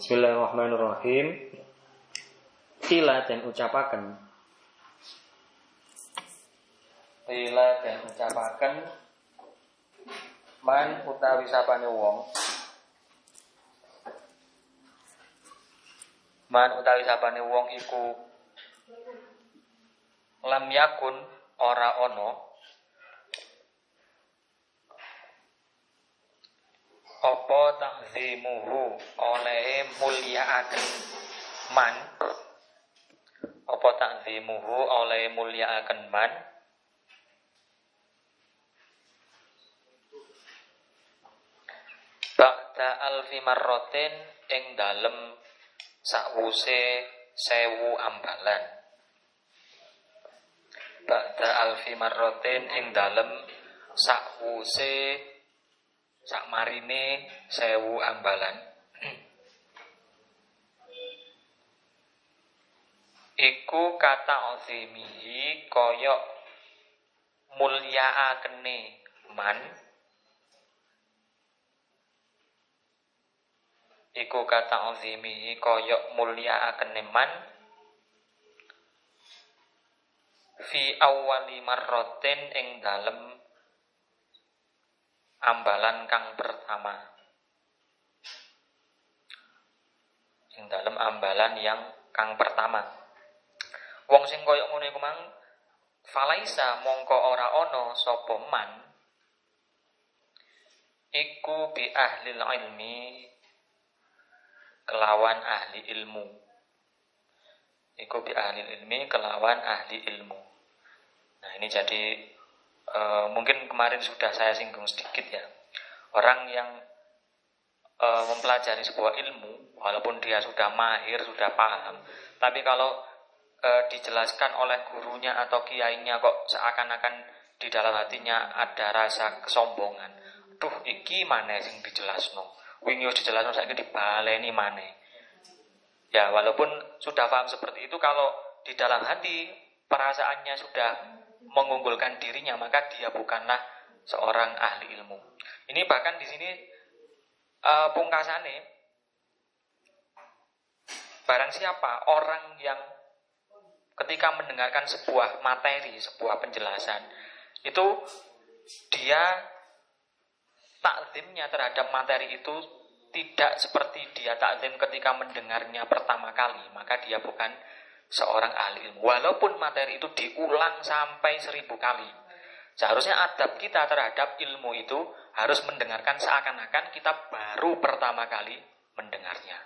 Bismillahirrahmanirrahim. Tila dan ucapakan. Tila dan ucapakan. Man utawi sapane wong. Man utawi sapane wong iku lam yakun ora ono apa takzimuhu oleh mulyaaken man. Apa takzimuhu oleh mulyaaken man. Ba'da alfi marrotin ing dalem sakwuse sewu ambalan. Ba'da alfi marrotin ing dalem sakwuse sak marine sewu ambalan. Iku kata ozimihi koyok akene man. Iku kata ozimihi koyok akene man. Fi awali marrotin ing dalem ambalan kang pertama. Ing dalam ambalan yang kang pertama. Wong sing koyok ngono iku mang falaisa mongko ora ono sapa man iku bi ahli ilmi kelawan ahli ilmu. Iku bi ahli ilmi kelawan ahli ilmu. Nah ini jadi e, mungkin kemarin sudah saya singgung sedikit ya. Orang yang e, mempelajari sebuah ilmu, walaupun dia sudah mahir, sudah paham, tapi kalau e, dijelaskan oleh gurunya atau kiainya kok seakan-akan di dalam hatinya ada rasa kesombongan. Duh, iki mana sing dijelasno? Wingi dijelasno saya dibaleni mana? Ya, walaupun sudah paham seperti itu, kalau di dalam hati perasaannya sudah mengunggulkan dirinya, maka dia bukanlah seorang ahli ilmu. Ini bahkan di sini uh, pungkasane barang siapa orang yang ketika mendengarkan sebuah materi, sebuah penjelasan, itu dia takzimnya terhadap materi itu tidak seperti dia takzim ketika mendengarnya pertama kali, maka dia bukan seorang ahli ilmu. Walaupun materi itu diulang sampai seribu kali. Seharusnya adab kita terhadap ilmu itu harus mendengarkan seakan-akan kita baru pertama kali mendengarnya.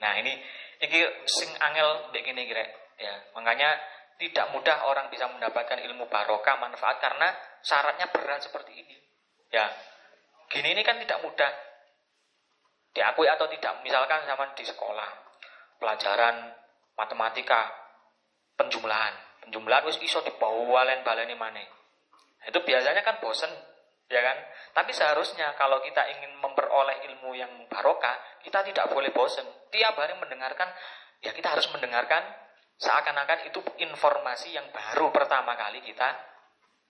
Nah ini ini sing angel dek ini kira ya. Makanya tidak mudah orang bisa mendapatkan ilmu barokah manfaat karena syaratnya berat seperti ini. Ya, gini ini kan tidak mudah diakui atau tidak. Misalkan zaman di sekolah pelajaran matematika penjumlahan. Penjumlahan wis iso dibawalen baleni mana itu biasanya kan bosen ya kan? Tapi seharusnya kalau kita ingin memperoleh ilmu yang barokah kita tidak boleh bosen. Tiap hari mendengarkan ya kita harus mendengarkan seakan-akan itu informasi yang baru pertama kali kita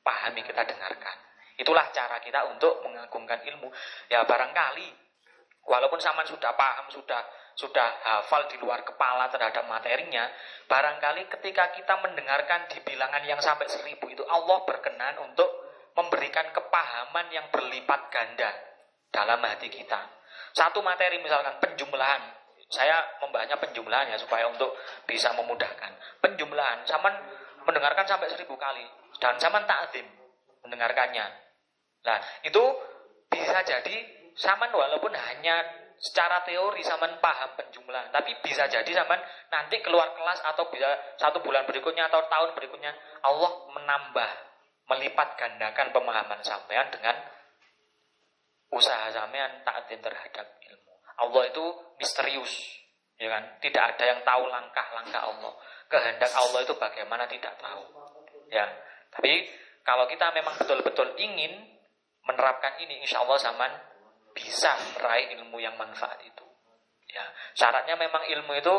pahami kita dengarkan. Itulah cara kita untuk mengagungkan ilmu. Ya barangkali walaupun sama sudah paham sudah sudah hafal di luar kepala terhadap materinya, barangkali ketika kita mendengarkan di bilangan yang sampai seribu itu Allah berkenan untuk memberikan kepahaman yang berlipat ganda dalam hati kita. Satu materi misalkan penjumlahan, saya membahasnya penjumlahan ya supaya untuk bisa memudahkan. Penjumlahan, sama mendengarkan sampai seribu kali dan sama takzim mendengarkannya. Nah itu bisa jadi sama walaupun hanya secara teori zaman paham penjumlahan, tapi bisa jadi zaman nanti keluar kelas atau bisa satu bulan berikutnya atau tahun berikutnya Allah menambah, melipat gandakan pemahaman sampean dengan usaha sampean taatin terhadap ilmu. Allah itu misterius, ya kan? Tidak ada yang tahu langkah-langkah Allah. Kehendak Allah itu bagaimana tidak tahu. Ya, tapi kalau kita memang betul-betul ingin menerapkan ini, insya Allah zaman bisa meraih ilmu yang manfaat itu. Ya, syaratnya memang ilmu itu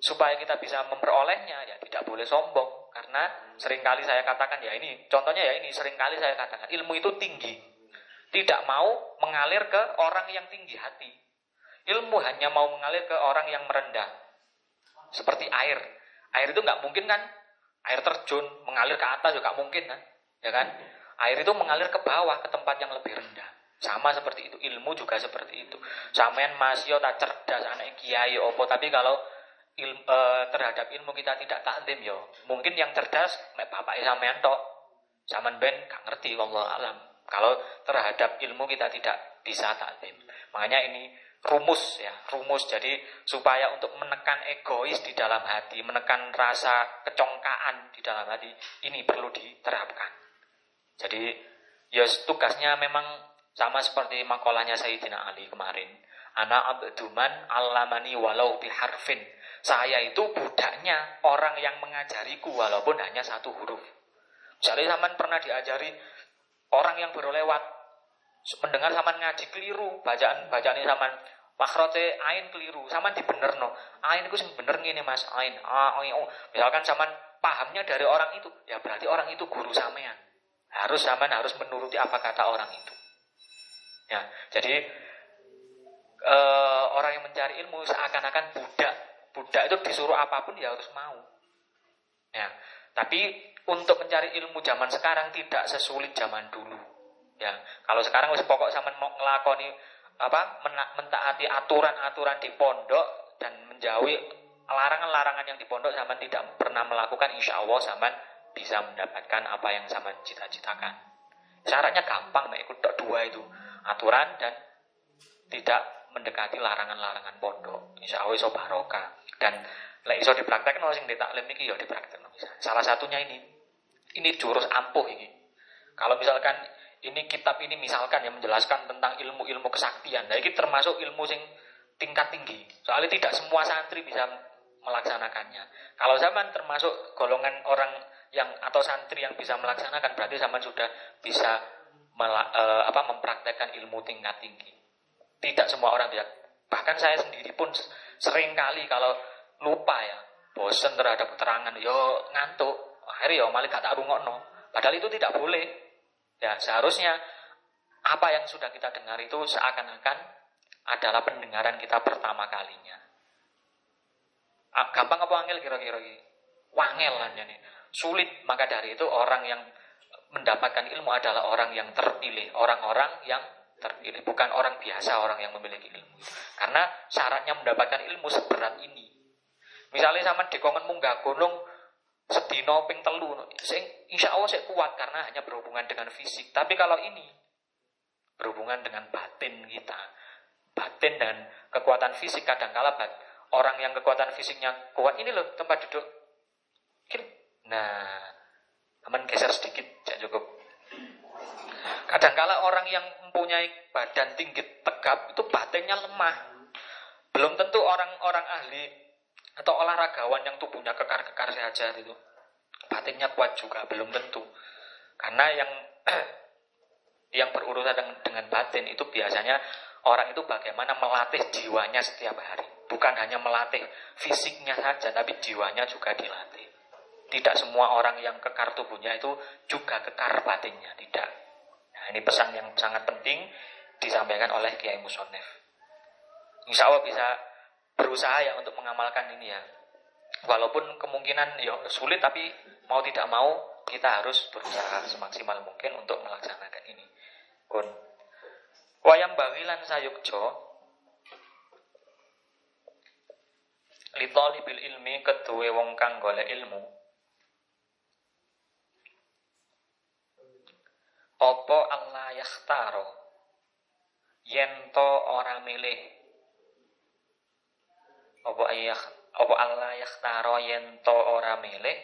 supaya kita bisa memperolehnya ya tidak boleh sombong karena sering kali saya katakan ya ini contohnya ya ini sering kali saya katakan ilmu itu tinggi tidak mau mengalir ke orang yang tinggi hati Ilmu hanya mau mengalir ke orang yang merendah. Seperti air. Air itu nggak mungkin kan? Air terjun mengalir ke atas juga mungkin kan? Ya kan? Air itu mengalir ke bawah ke tempat yang lebih rendah. Sama seperti itu, ilmu juga seperti itu. Samain masih tak cerdas anak kiai opo, tapi kalau ilmu, e, terhadap ilmu kita tidak takdim yo, mungkin yang cerdas mek bapak sampean tok. Zaman ben gak ngerti Allah alam. Kalau terhadap ilmu kita tidak bisa takdim. Makanya ini rumus ya, rumus. Jadi supaya untuk menekan egois di dalam hati, menekan rasa kecongkaan di dalam hati, ini perlu diterapkan. Jadi ya tugasnya memang sama seperti makolahnya Sayyidina Ali kemarin. Anak abduman alamani walau biharfin. Saya itu budaknya orang yang mengajariku walaupun hanya satu huruf. Misalnya zaman pernah diajari orang yang baru lewat mendengar sama ngaji keliru bacaan bacaan sama makrote ain keliru sama bener no ain itu bener gini mas ain a o misalkan sama pahamnya dari orang itu ya berarti orang itu guru sampean harus sama harus menuruti apa kata orang itu ya jadi e, orang yang mencari ilmu seakan-akan budak budak itu disuruh apa pun ya harus mau ya tapi untuk mencari ilmu zaman sekarang tidak sesulit zaman dulu. Ya, kalau sekarang wis pokok sama ngelakoni apa mentaati aturan-aturan di pondok dan menjauhi larangan-larangan yang di pondok zaman tidak pernah melakukan insya Allah zaman bisa mendapatkan apa yang zaman cita-citakan. Syaratnya gampang, mek ikut dua itu aturan dan tidak mendekati larangan-larangan pondok. Insya Allah iso barokah dan lek iso dipraktekkan sing ditaklim iki ya dipraktekkan. Salah satunya ini ini jurus ampuh ini. Kalau misalkan ini kitab ini misalkan yang menjelaskan tentang ilmu-ilmu kesaktian. Nah, ini termasuk ilmu sing tingkat tinggi. Soalnya tidak semua santri bisa melaksanakannya. Kalau zaman termasuk golongan orang yang atau santri yang bisa melaksanakan berarti zaman sudah bisa mela, e, apa mempraktekkan ilmu tingkat tinggi. Tidak semua orang bisa. Bahkan saya sendiri pun sering kali kalau lupa ya, bosan terhadap keterangan, yo ngantuk, akhirnya ya malah gak tak rungokno. Padahal itu tidak boleh. Ya, seharusnya apa yang sudah kita dengar itu seakan-akan adalah pendengaran kita pertama kalinya. Ah, gampang apa angel kira-kira Wangel lah ini. Sulit, maka dari itu orang yang mendapatkan ilmu adalah orang yang terpilih, orang-orang yang terpilih, bukan orang biasa, orang yang memiliki ilmu. Karena syaratnya mendapatkan ilmu seberat ini. Misalnya sama dekongan munggah gunung, sedino ping telu. Insya Allah saya kuat karena hanya berhubungan dengan fisik. Tapi kalau ini berhubungan dengan batin kita. Batin dan kekuatan fisik kadang kala bat, orang yang kekuatan fisiknya kuat ini loh tempat duduk. Nah aman geser sedikit saya cukup. Kadangkala orang yang mempunyai badan tinggi tegap itu batinnya lemah. Belum tentu orang-orang ahli atau olahragawan yang tubuhnya kekar-kekar saja itu batinnya kuat juga belum tentu. Karena yang yang berurusan dengan, dengan batin itu biasanya orang itu bagaimana melatih jiwanya setiap hari. Bukan hanya melatih fisiknya saja tapi jiwanya juga dilatih tidak semua orang yang kekar tubuhnya itu juga kekar batinnya tidak nah ini pesan yang sangat penting disampaikan oleh Kiai Musonef Insya Allah bisa berusaha ya untuk mengamalkan ini ya. Walaupun kemungkinan ya sulit tapi mau tidak mau kita harus berusaha semaksimal mungkin untuk melaksanakan ini. Pun wayang bawilan sayukjo litoli bil ilmi kedue wong kang gole ilmu Opo Allah yakhtaro Yento ora milih. Apa ayah apa Allah yakhtaro yen to ora milih?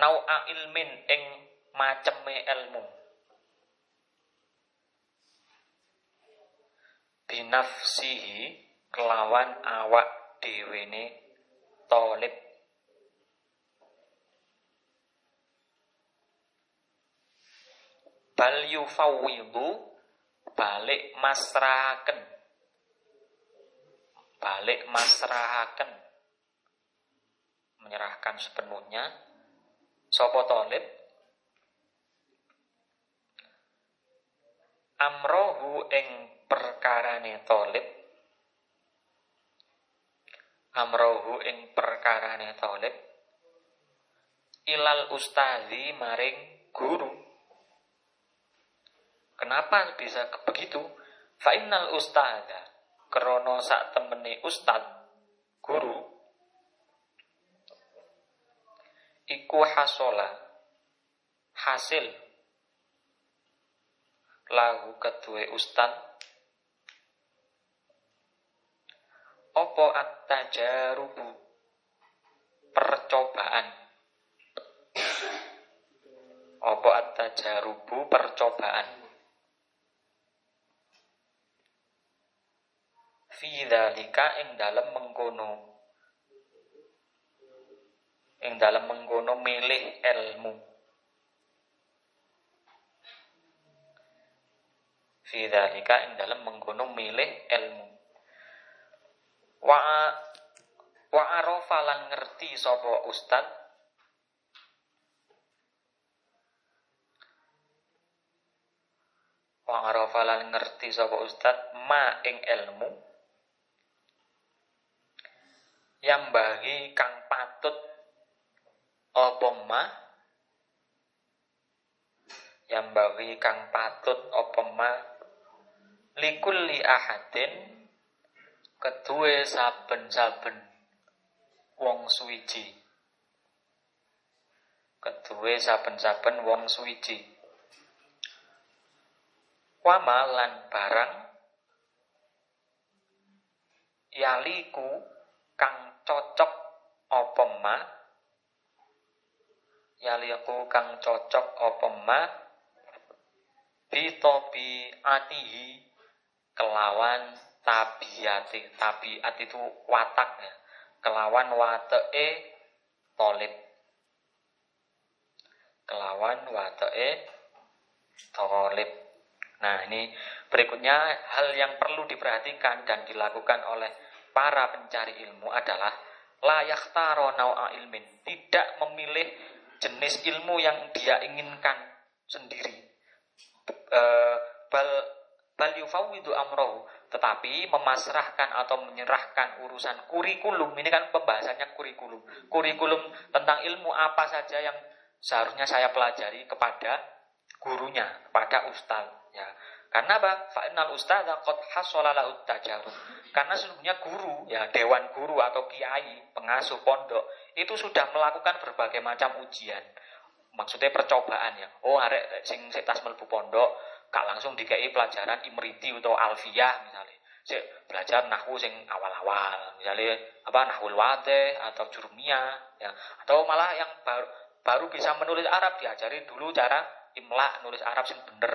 Nau'a ilmin ing maceme ilmu binafsihi kelawan awak dewene tolib bal yufawwidu balik masrahaken. Balik masrahaken. Menyerahkan sepenuhnya. Sopo tolib amrohu ing perkarane tolib amrohu ing perkarane tolib ilal ustazi maring guru kenapa bisa begitu? Fainal ustaza krono sak temene ustad guru iku hasola hasil lahu kedue ustad opo at-tajarubu percobaan. Opo at-tajarubu percobaan fi dzalika ing dalem mengkono. Ing dalem mengkono milih ilmu. Fi dzalika ing dalam menggunung milih ilmu. Wa wa arafa lan ngerti sapa ustad wa arafa lan ngerti sapa ustad ma ing ilmu yang bagi kang patut apa ma yang bagi kang patut apa ma likulli ahadin kedue saben-saben wong suwiji. Kedue saben-saben wong suwiji. Wamalan barang yaliku kang cocok apa ma? Yaliku kang cocok apa ma? Bitobi atihi kelawan tabiati tabiat itu watak ya. Kelawan wateke tolib kelawan wateke tolib nah ini berikutnya hal yang perlu diperhatikan dan dilakukan oleh para pencari ilmu adalah layak taro nawa ilmin. Tidak memilih jenis ilmu yang dia inginkan sendiri. E, bal amrohu. Tetapi memasrahkan atau menyerahkan urusan kurikulum. Ini kan pembahasannya kurikulum. Kurikulum tentang ilmu apa saja yang seharusnya saya pelajari kepada gurunya kepada ustaz ya karena apa? Fa'inal ustaz qad hasala lahu tajarub karena sesungguhnya guru ya dewan guru atau kiai pengasuh pondok itu sudah melakukan berbagai macam ujian. Maksudnya percobaan ya. Oh arek sing setas melbu pondok gak langsung dikei pelajaran imriti atau alfiyah misalnya. Si belajar nahwu sing awal-awal misalnya apa nahwul wate atau jurumiyah ya. Atau malah yang baru baru bisa menulis Arab diajari dulu cara imla nulis Arab sing bener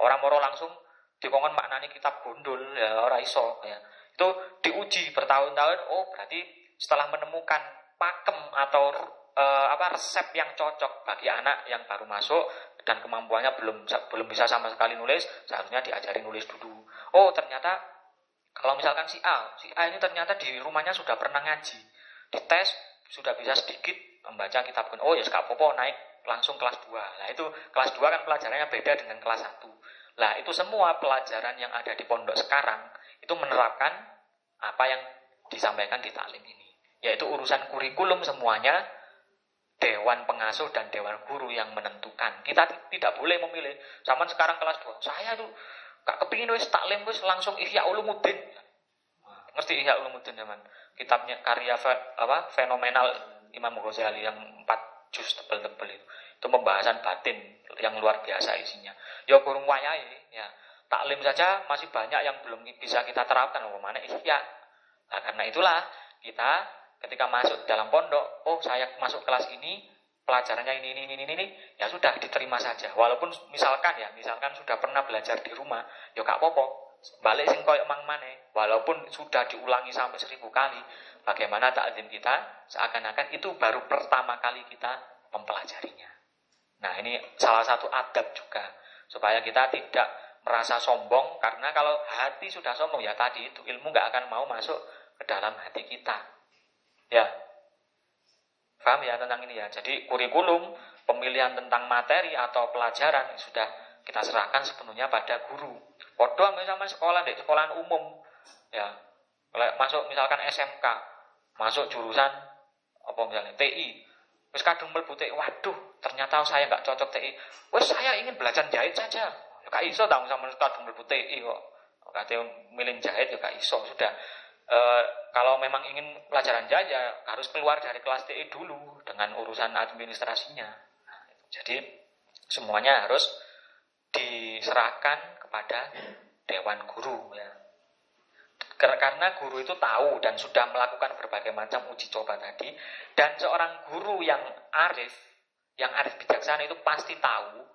orang moro langsung dikongkon maknani kitab gondol ya orang iso ya itu diuji bertahun-tahun oh berarti setelah menemukan pakem atau e, apa resep yang cocok bagi anak yang baru masuk dan kemampuannya belum belum bisa sama sekali nulis, seharusnya diajari nulis dulu. Oh, ternyata kalau misalkan si A, si A ini ternyata di rumahnya sudah pernah ngaji. Di tes sudah bisa sedikit membaca kitab. Oh, ya sekap popo naik langsung kelas 2. Nah, itu kelas 2 kan pelajarannya beda dengan kelas 1. Nah, itu semua pelajaran yang ada di pondok sekarang itu menerapkan apa yang disampaikan di taklim ini. Yaitu urusan kurikulum semuanya dewan pengasuh dan dewan guru yang menentukan. Kita tidak boleh memilih. Zaman sekarang kelas 2, saya tuh gak kepingin wis taklim wis langsung Ihya Ulumuddin. Ngerti Ihya Ulumuddin zaman? Kitabnya karya fe, apa fenomenal Imam Ghazali yang empat juz tebel-tebel itu. Itu pembahasan batin yang luar biasa isinya. Ya kurung wayai ya. Taklim saja masih banyak yang belum bisa kita terapkan. Mana ihya. Nah, karena itulah kita ketika masuk dalam pondok, oh saya masuk kelas ini, pelajarannya ini, ini, ini, ini, ini, ya sudah diterima saja. Walaupun misalkan ya, misalkan sudah pernah belajar di rumah, ya kak popo, balik sing koyok mang mane, walaupun sudah diulangi sampai seribu kali, bagaimana takdim kita seakan-akan itu baru pertama kali kita mempelajarinya. Nah ini salah satu adab juga supaya kita tidak merasa sombong karena kalau hati sudah sombong ya tadi itu ilmu nggak akan mau masuk ke dalam hati kita. Ya. Paham ya tentang ini ya. Jadi kurikulum pemilihan tentang materi atau pelajaran sudah kita serahkan sepenuhnya pada guru. Podo sama sekolah deh, sekolahan umum. Ya, masuk misalkan SMK, masuk jurusan apa misalnya TI, Wes kadung mlebu TI, waduh, ternyata saya nggak cocok TI. Wes saya ingin belajar jahit saja. Ya kak iso tahu sama kadung mlebu TI kok. Katanya milih jahit ya kak iso sudah. E, kalau memang ingin pelajaran jahit ya harus keluar dari kelas TI dulu dengan urusan administrasinya. Nah, jadi semuanya harus diserahkan kepada dewan guru ya. Karena guru itu tahu dan sudah melakukan berbagai macam uji coba tadi. Dan seorang guru yang arif, yang arif bijaksana itu pasti tahu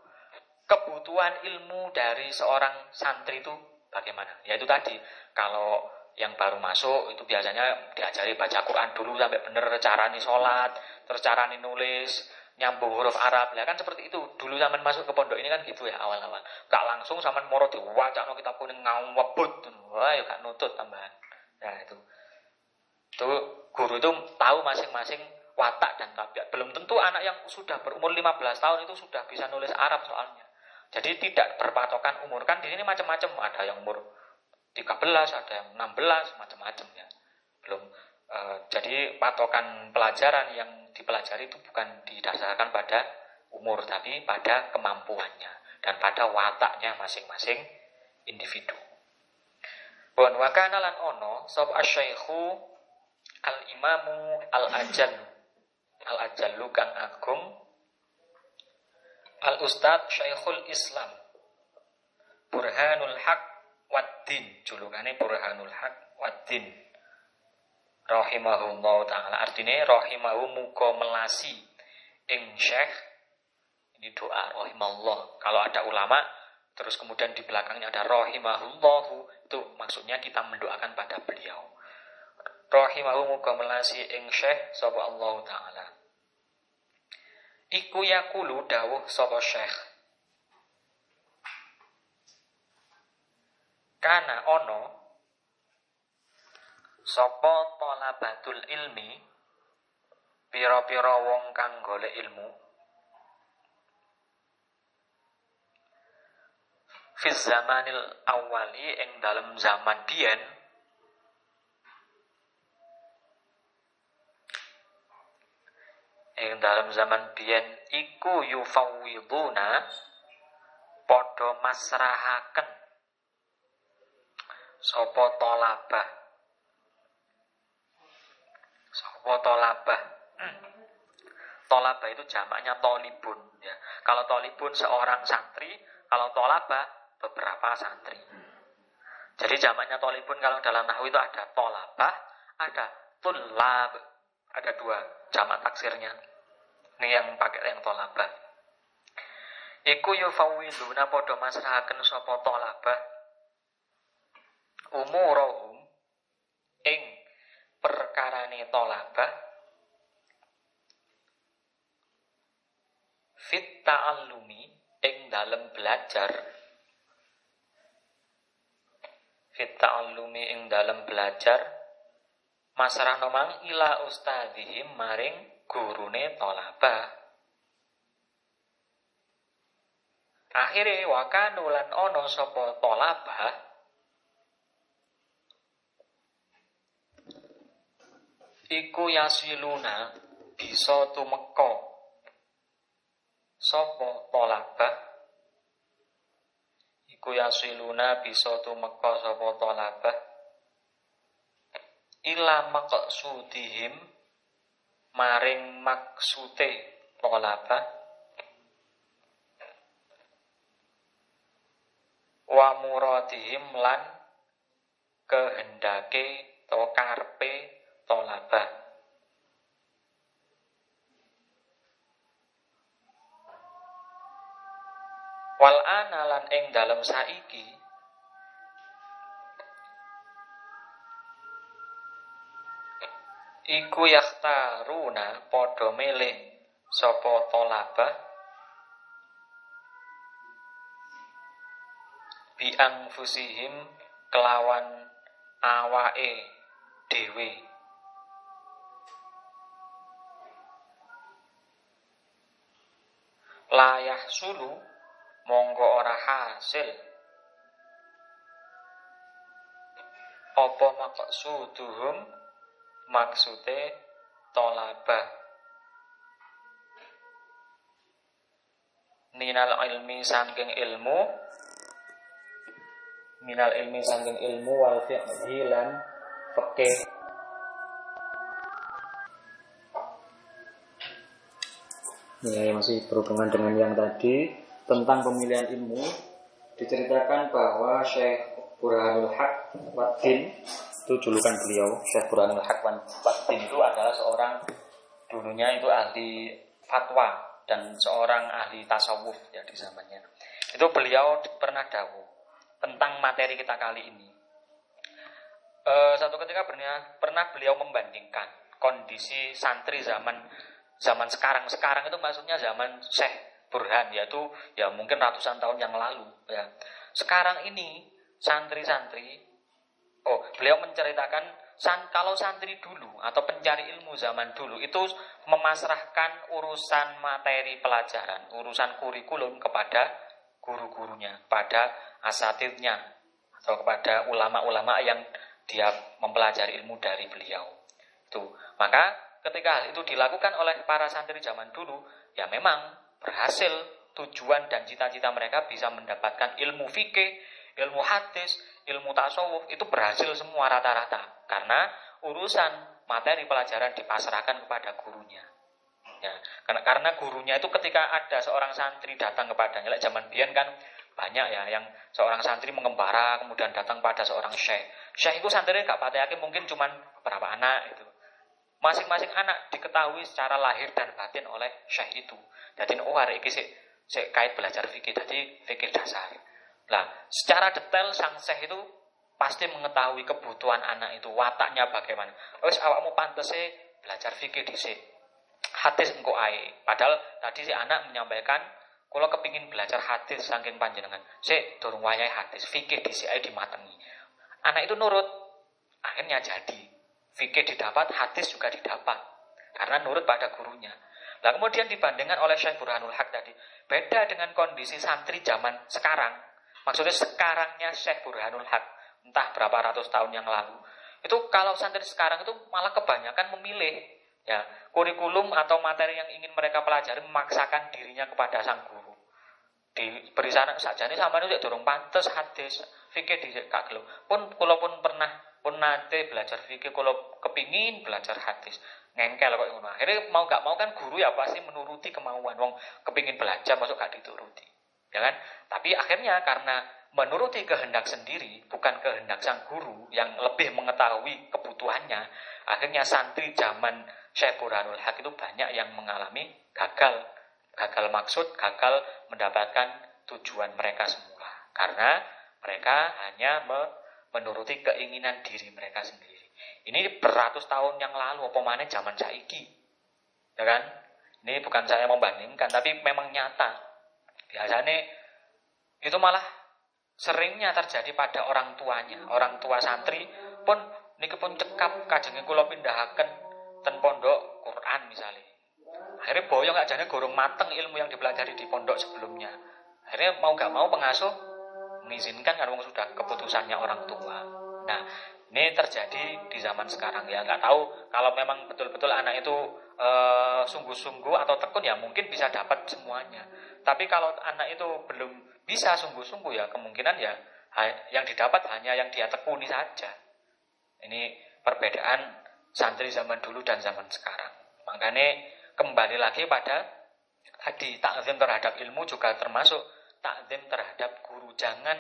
kebutuhan ilmu dari seorang santri itu bagaimana. Yaitu tadi, kalau yang baru masuk itu biasanya diajari baca Quran dulu sampai benar cara nih sholat, terus cara nih nulis, nyambung huruf Arab. Ya kan seperti itu. Dulu zaman masuk ke pondok ini kan gitu ya awal-awal. Gak langsung sama moro no kita kuning ngawabut. Wah, ya gak nutut tambahan. Ya itu. Itu guru itu tahu masing-masing watak dan tabiat. Belum tentu anak yang sudah berumur 15 tahun itu sudah bisa nulis Arab soalnya. Jadi tidak berpatokan umur. Kan di sini macam-macam. Ada yang umur 13, ada yang 16, macam-macam ya. Belum. E, jadi patokan pelajaran yang dipelajari itu bukan didasarkan pada umur tapi pada kemampuannya dan pada wataknya masing-masing individu. Wan wakana lan ono sop asyaikhu al imamu al ajal al ajallu kang agung al ustad syaikhul islam burhanul haq waddin julukane burhanul haq waddin rahimahullah taala. Artinya rahimahu muga melasi ing syekh. Ini doa rahimallah kalau ada ulama terus kemudian di belakangnya ada rahimahullahu. Itu maksudnya kita mendoakan pada beliau. Rahimahu muga melasi ing syekh sapa Allah taala. Iku yakulu dawuh sapa syekh. Kana ono Sopo batul ilmi? Piro-piro wong kang golek ilmu? Fiz zamanil awali ing dalam zaman biyen ing dalam zaman biyen iku yufawwiduna padha masrahaken. Sapa talabah Sopo tolabah. Tolabah itu jamaknya tolibun. Ya. Kalau tolibun seorang santri, kalau tolabah beberapa santri. Jadi jamaknya tolibun kalau dalam nahu itu ada tolabah, ada tulab. Ada dua jamak taksirnya. Ini yang pakai yang tolabah. Iku yufawwiduna podo masrahaken sapa tolabah umurohum ing perkarane tolabah fit ta'allumi ing dalem belajar. Fit ta'allumi ing dalem belajar. Masrah nomang ila ustadihim maring gurune tolabah akhirnya wakanulan ono sopo tolabah iku yasiluna bisa tumeka. Sapa talabah? Iku yasiluna bisa tumeka sapa talabah? Ila maqsudihim maring maksude talabah. Wa muradihim lan kehendake atau karpe tolabah. Wal analan ing dalam saiki iku yakhtaruna padha milih sapa tolabah bi fusihim kelawan awake dhewe layah sulu monggo ora hasil. Apa maqsuduhum maksude tolabah. Minal ilmi sangking ilmu. Minal ilmi sangking ilmu wal fiqhi lan fikih Ya, masih berhubungan dengan yang tadi tentang pemilihan ilmu diceritakan bahwa Syekh Burhanul Haq Waddin itu julukan beliau Syekh Burhanul Haq Waddin itu adalah seorang dulunya itu ahli fatwa dan seorang ahli tasawuf ya di zamannya. Itu beliau pernah dahulu tentang materi kita kali ini. E, satu ketika pernah, pernah beliau membandingkan kondisi santri zaman zaman sekarang sekarang itu maksudnya zaman Syekh Burhan yaitu ya mungkin ratusan tahun yang lalu ya. Sekarang ini santri-santri oh beliau menceritakan san, kalau santri dulu atau pencari ilmu zaman dulu itu memasrahkan urusan materi pelajaran urusan kurikulum kepada guru-gurunya pada asatidnya atau kepada ulama-ulama yang dia mempelajari ilmu dari beliau. Itu. Maka ketika hal itu dilakukan oleh para santri zaman dulu, ya memang berhasil tujuan dan cita-cita mereka bisa mendapatkan ilmu fikih, ilmu hadis, ilmu tasawuf itu berhasil semua rata-rata karena urusan materi pelajaran dipasrahkan kepada gurunya. Ya, karena karena gurunya itu ketika ada seorang santri datang kepadanya, like zaman biyen kan banyak ya yang seorang santri mengembara kemudian datang pada seorang syekh. Syekh itu santri gak pada yakin mungkin cuman beberapa anak itu. Masing-masing anak diketahui secara lahir dan batin oleh syekh itu. Jadi oh hari ini sih, kait belajar fikih, jadi fikih dasar. Nah, secara detail sang syekh itu pasti mengetahui kebutuhan anak itu, wataknya bagaimana. Wes awakmu pantas sih belajar fikih di sini. Hadis engko ae. Padahal tadi si anak menyampaikan kalau kepingin belajar hadis saking panjenengan, si dorong wayai hadis, fikih di sini dimatengi. Anak itu nurut, akhirnya jadi fikih didapat, hadis juga didapat. Karena nurut pada gurunya. Nah kemudian dibandingkan oleh Syekh Burhanul Haq tadi. Beda dengan kondisi santri zaman sekarang. Maksudnya sekarangnya Syekh Burhanul Haq. Entah berapa ratus tahun yang lalu. Itu kalau santri sekarang itu malah kebanyakan memilih. ya Kurikulum atau materi yang ingin mereka pelajari memaksakan dirinya kepada sang guru. Diberi sana saja ini sama ini dorong pantas hadis fikih di kak pun kalaupun pernah pun nanti belajar fikih kalau kepingin belajar hadis ngengkel kok ngono. Akhirnya mau gak mau kan guru ya pasti menuruti kemauan. Wong kepingin belajar masuk gak dituruti. Ya kan? Tapi akhirnya karena menuruti kehendak sendiri bukan kehendak sang guru yang lebih mengetahui kebutuhannya akhirnya santri zaman Syekh Burhanul Haq itu banyak yang mengalami gagal. Gagal maksud gagal mendapatkan tujuan mereka semula. Karena mereka hanya menuruti keinginan diri mereka sendiri. Ini beratus tahun yang lalu, apa mana zaman saiki. Ya kan? Ini bukan saya membandingkan, tapi memang nyata. Biasanya itu malah seringnya terjadi pada orang tuanya. Orang tua santri pun niki pun cekap kajenge kula pindahaken ten pondok Quran misalnya. Akhirnya boyong aja gorong mateng ilmu yang dipelajari di pondok sebelumnya. Akhirnya mau gak mau pengasuh mengizinkan kan sudah keputusannya orang tua. Nah, ini terjadi di zaman sekarang ya. Nggak tahu kalau memang betul-betul anak itu eh, sungguh-sungguh atau tekun ya mungkin bisa dapat semuanya. Tapi kalau anak itu belum bisa sungguh-sungguh ya kemungkinan ya yang didapat hanya yang dia tekuni saja. Ini perbedaan santri zaman dulu dan zaman sekarang. Makanya kembali lagi pada tadi takzim terhadap ilmu juga termasuk takdim terhadap guru. Jangan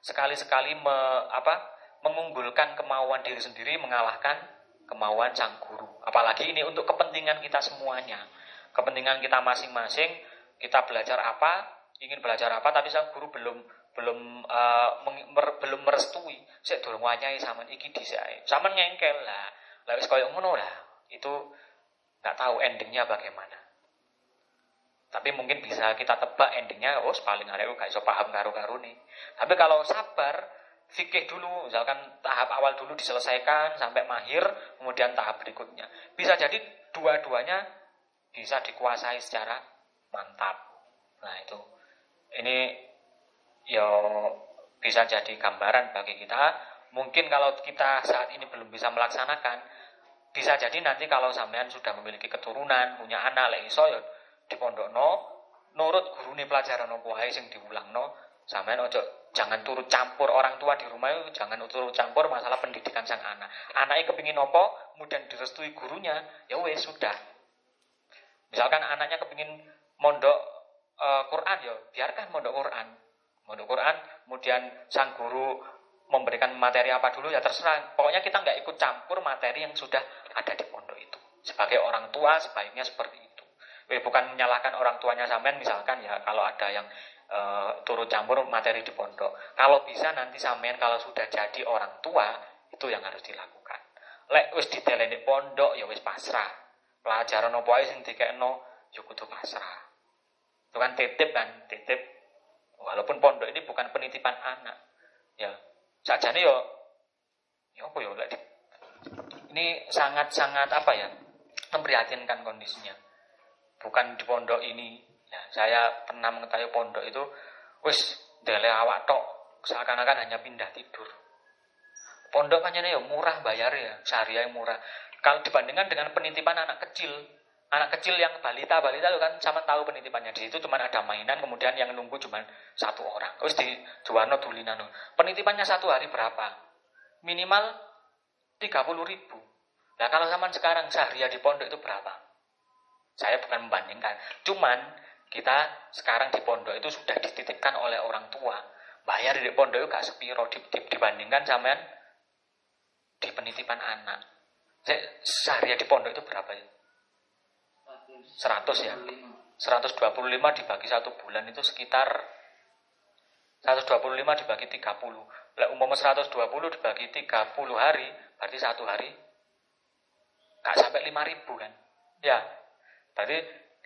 sekali-sekali me, apa, mengunggulkan kemauan diri sendiri mengalahkan kemauan sang guru. Apalagi ini untuk kepentingan kita semuanya. Kepentingan kita masing-masing, kita belajar apa, ingin belajar apa tapi sang guru belum belum uh, mer, belum merestui. Saya durung wanyai sama iki disai. Sama nyengkel lah. Lah wis ngono lah. Itu nggak tahu endingnya bagaimana. Tapi mungkin bisa kita tebak endingnya, oh paling hari gak bisa paham karu-karu nih. Tapi kalau sabar, fikih dulu, misalkan tahap awal dulu diselesaikan sampai mahir, kemudian tahap berikutnya. Bisa jadi dua-duanya bisa dikuasai secara mantap. Nah itu. Ini ya bisa jadi gambaran bagi kita. Mungkin kalau kita saat ini belum bisa melaksanakan, bisa jadi nanti kalau sampean sudah memiliki keturunan, punya anak, lek iso ya di pondok no, nurut guru nih pelajaran no wae sing diulang no, sampean ojo jangan turut campur orang tua di rumah itu jangan turut campur masalah pendidikan sang anak. Anaknya kepingin nopo, kemudian direstui gurunya, ya wes sudah. Misalkan anaknya kepingin mondok uh, Quran ya biarkan mondok Quran mondok Quran, kemudian sang guru memberikan materi apa dulu ya terserah. Pokoknya kita nggak ikut campur materi yang sudah ada di pondok itu. Sebagai orang tua sebaiknya seperti itu. Eh, bukan menyalahkan orang tuanya sampean misalkan ya kalau ada yang e, turut campur materi di pondok. Kalau bisa nanti sampean kalau sudah jadi orang tua itu yang harus dilakukan. Lek wis diteleni pondok ya wis pasrah. Pelajaran opo ae sing dikekno ya kudu pasrah. Itu kan titip kan, titip Walaupun pondok ini bukan penitipan anak. Ya, saja nih yo, ya apa yo, ini sangat-sangat apa ya, memprihatinkan kondisinya. Bukan di pondok ini, ya, saya pernah mengetahui pondok itu, wis dele awak tok, seakan-akan hanya pindah tidur. Pondok kan ya murah bayar ya, sehari yang murah. Kalau dibandingkan dengan penitipan anak kecil, anak kecil yang balita balita itu kan sama tahu penitipannya. Di situ cuma ada mainan kemudian yang nunggu cuma satu orang. Terus di Juwana Dulinano penitipannya satu hari berapa? Minimal tiga puluh ribu. Nah kalau zaman sekarang sehari di pondok itu berapa saya bukan membandingkan. Cuman kita sekarang di pondok itu sudah dititipkan oleh orang tua. Bayar di pondok itu gak sepiro dibandingkan sama di penitipan anak. Sehari di pondok itu berapa ya? 100 ya? 125 dibagi satu bulan itu sekitar 125 dibagi 30 Lah umpama 120 dibagi 30 hari Berarti satu hari Gak sampai 5 ribu kan? Ya Berarti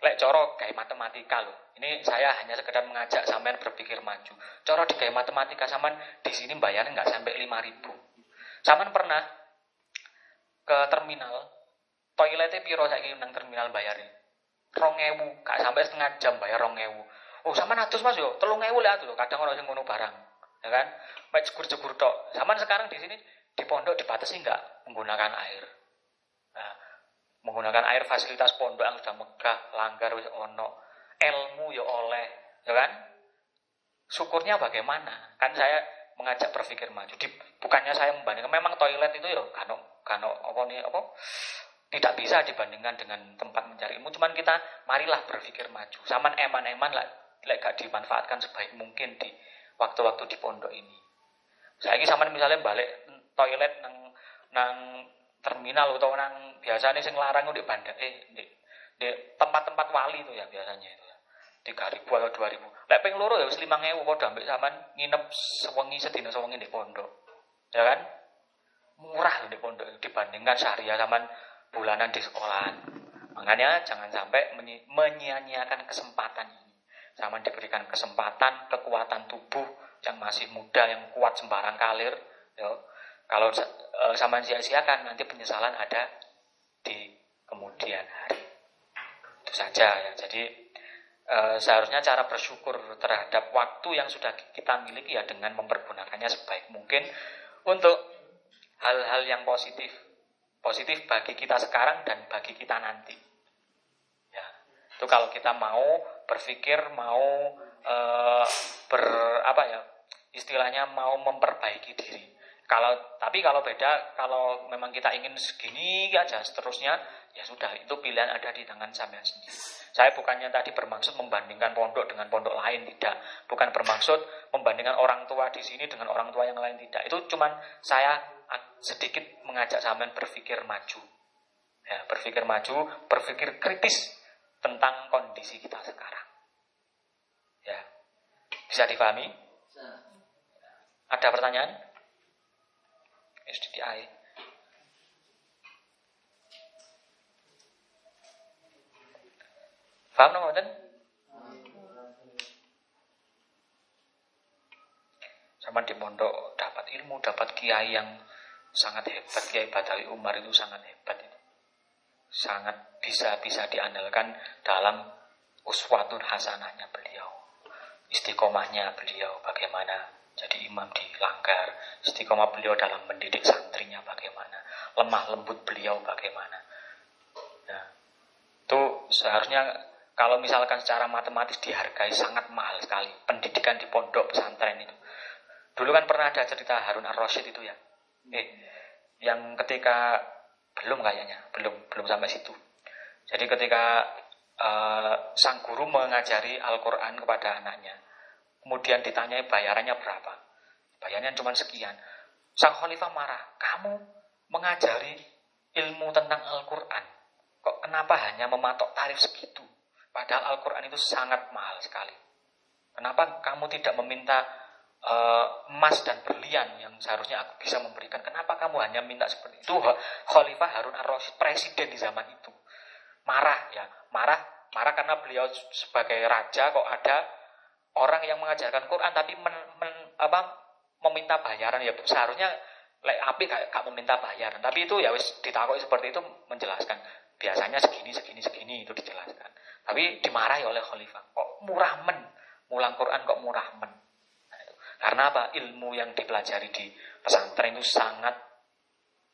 Lek coro kayak matematika loh Ini saya hanya sekedar mengajak sampean berpikir maju Coro di kayak matematika sampean di sini bayarnya nggak sampai 5 ribu Sampean pernah ke terminal Toiletnya piro saya nang terminal bayarnya rong ewu, gak sampai setengah jam bayar rong ewu. Oh, sama natus mas yo, telung ewu lihat loh. Kadang orang yang ngono barang, ya kan? Baik jegur-jegur tok. Sama sekarang di sini di pondok dibatasi nggak menggunakan air. Menggunakan air fasilitas pondok sudah megah, langgar wis ono, ilmu yo oleh, ya kan? Syukurnya bagaimana? Kan saya mengajak berpikir maju. Di, bukannya saya membandingkan, memang toilet itu yo kano kano apa nih apa tidak bisa dibandingkan dengan tempat mencari ilmu. Cuman kita marilah berpikir maju. Zaman eman-eman lah, like gak dimanfaatkan sebaik mungkin di waktu-waktu di pondok ini. Saya ini sama misalnya balik toilet nang nang terminal atau nang biasanya sing larang di bandar eh di, di tempat-tempat wali itu ya biasanya itu ya. tiga ribu atau dua ribu. Lek peng loro ya lima ngewu kok ambek zaman nginep sewengi sedina sewengi di pondok. Ya kan? Murah di pondok dibandingkan syariah zaman bulanan di sekolahan. Makanya jangan sampai menyia-nyiakan kesempatan ini. Sama diberikan kesempatan, kekuatan tubuh yang masih muda, yang kuat sembarang kalir. Ya. Kalau e, sama sia-siakan, nanti penyesalan ada di kemudian hari. Itu saja ya. Jadi e, seharusnya cara bersyukur terhadap waktu yang sudah kita miliki ya dengan mempergunakannya sebaik mungkin untuk hal-hal yang positif positif bagi kita sekarang dan bagi kita nanti. Ya, itu kalau kita mau berpikir, mau e, ber apa ya, istilahnya mau memperbaiki diri. Kalau tapi kalau beda, kalau memang kita ingin segini aja seterusnya, ya sudah itu pilihan ada di tangan sampean sendiri. Saya bukannya tadi bermaksud membandingkan pondok dengan pondok lain tidak, bukan bermaksud membandingkan orang tua di sini dengan orang tua yang lain tidak. Itu cuman saya sedikit mengajak sampean berpikir maju. Ya, berpikir maju, berpikir kritis tentang kondisi kita sekarang. Ya. Bisa dipahami? Ada pertanyaan? SDDI. Paham nomor Sama di pondok dapat ilmu, dapat kiai yang sangat hebat Kiai Badawi Umar itu sangat hebat itu. Sangat bisa bisa diandalkan dalam uswatun hasanahnya beliau. istiqomahnya beliau bagaimana jadi imam di langgar, istiqomah beliau dalam mendidik santrinya bagaimana, lemah lembut beliau bagaimana. Nah, itu seharusnya kalau misalkan secara matematis dihargai sangat mahal sekali pendidikan di pondok pesantren itu. Dulu kan pernah ada cerita Harun ar-Rasyid itu ya. Eh, yang ketika belum kayaknya, belum belum sampai situ. Jadi ketika uh, sang guru mengajari Al-Qur'an kepada anaknya, kemudian ditanyai bayarannya berapa? Bayarannya cuma sekian. Sang khalifah marah, "Kamu mengajari ilmu tentang Al-Qur'an, kok kenapa hanya mematok tarif segitu?" Padahal Al-Quran itu sangat mahal sekali. Kenapa kamu tidak meminta uh, emas dan berlian yang seharusnya aku bisa memberikan? Kenapa kamu hanya minta seperti itu? Khalifah Harun ar-Rasyid, presiden di zaman itu. Marah ya, marah, marah karena beliau sebagai raja kok ada orang yang mengajarkan Quran tapi men, men, apa, meminta bayaran ya seharusnya lek api kayak gak meminta bayaran tapi itu ya wis ditakoi seperti itu menjelaskan biasanya segini segini segini itu dijelaskan tapi dimarahi oleh khalifah. Kok murah men? Mulang Quran kok murah men? Karena apa? Ilmu yang dipelajari di pesantren itu sangat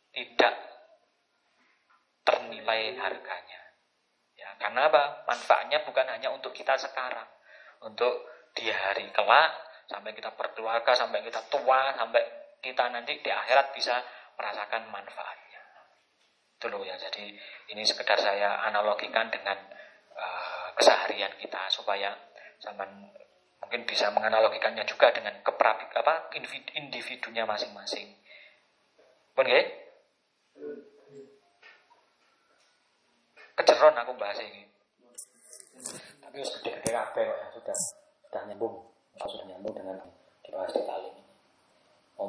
tidak ternilai harganya. Ya, karena apa? Manfaatnya bukan hanya untuk kita sekarang, untuk di hari kelak sampai kita berkeluarga, sampai kita tua, sampai kita nanti di akhirat bisa merasakan manfaatnya. Loh ya. Jadi ini sekedar saya analogikan dengan uh, keseharian kita supaya zaman mungkin bisa menganalogikannya juga dengan keprabik apa individunya masing-masing. Pun -masing. Keceron aku bahas ini. Tapi sudah ya, sudah sudah nyambung, sudah nyambung dengan dibahas di tali.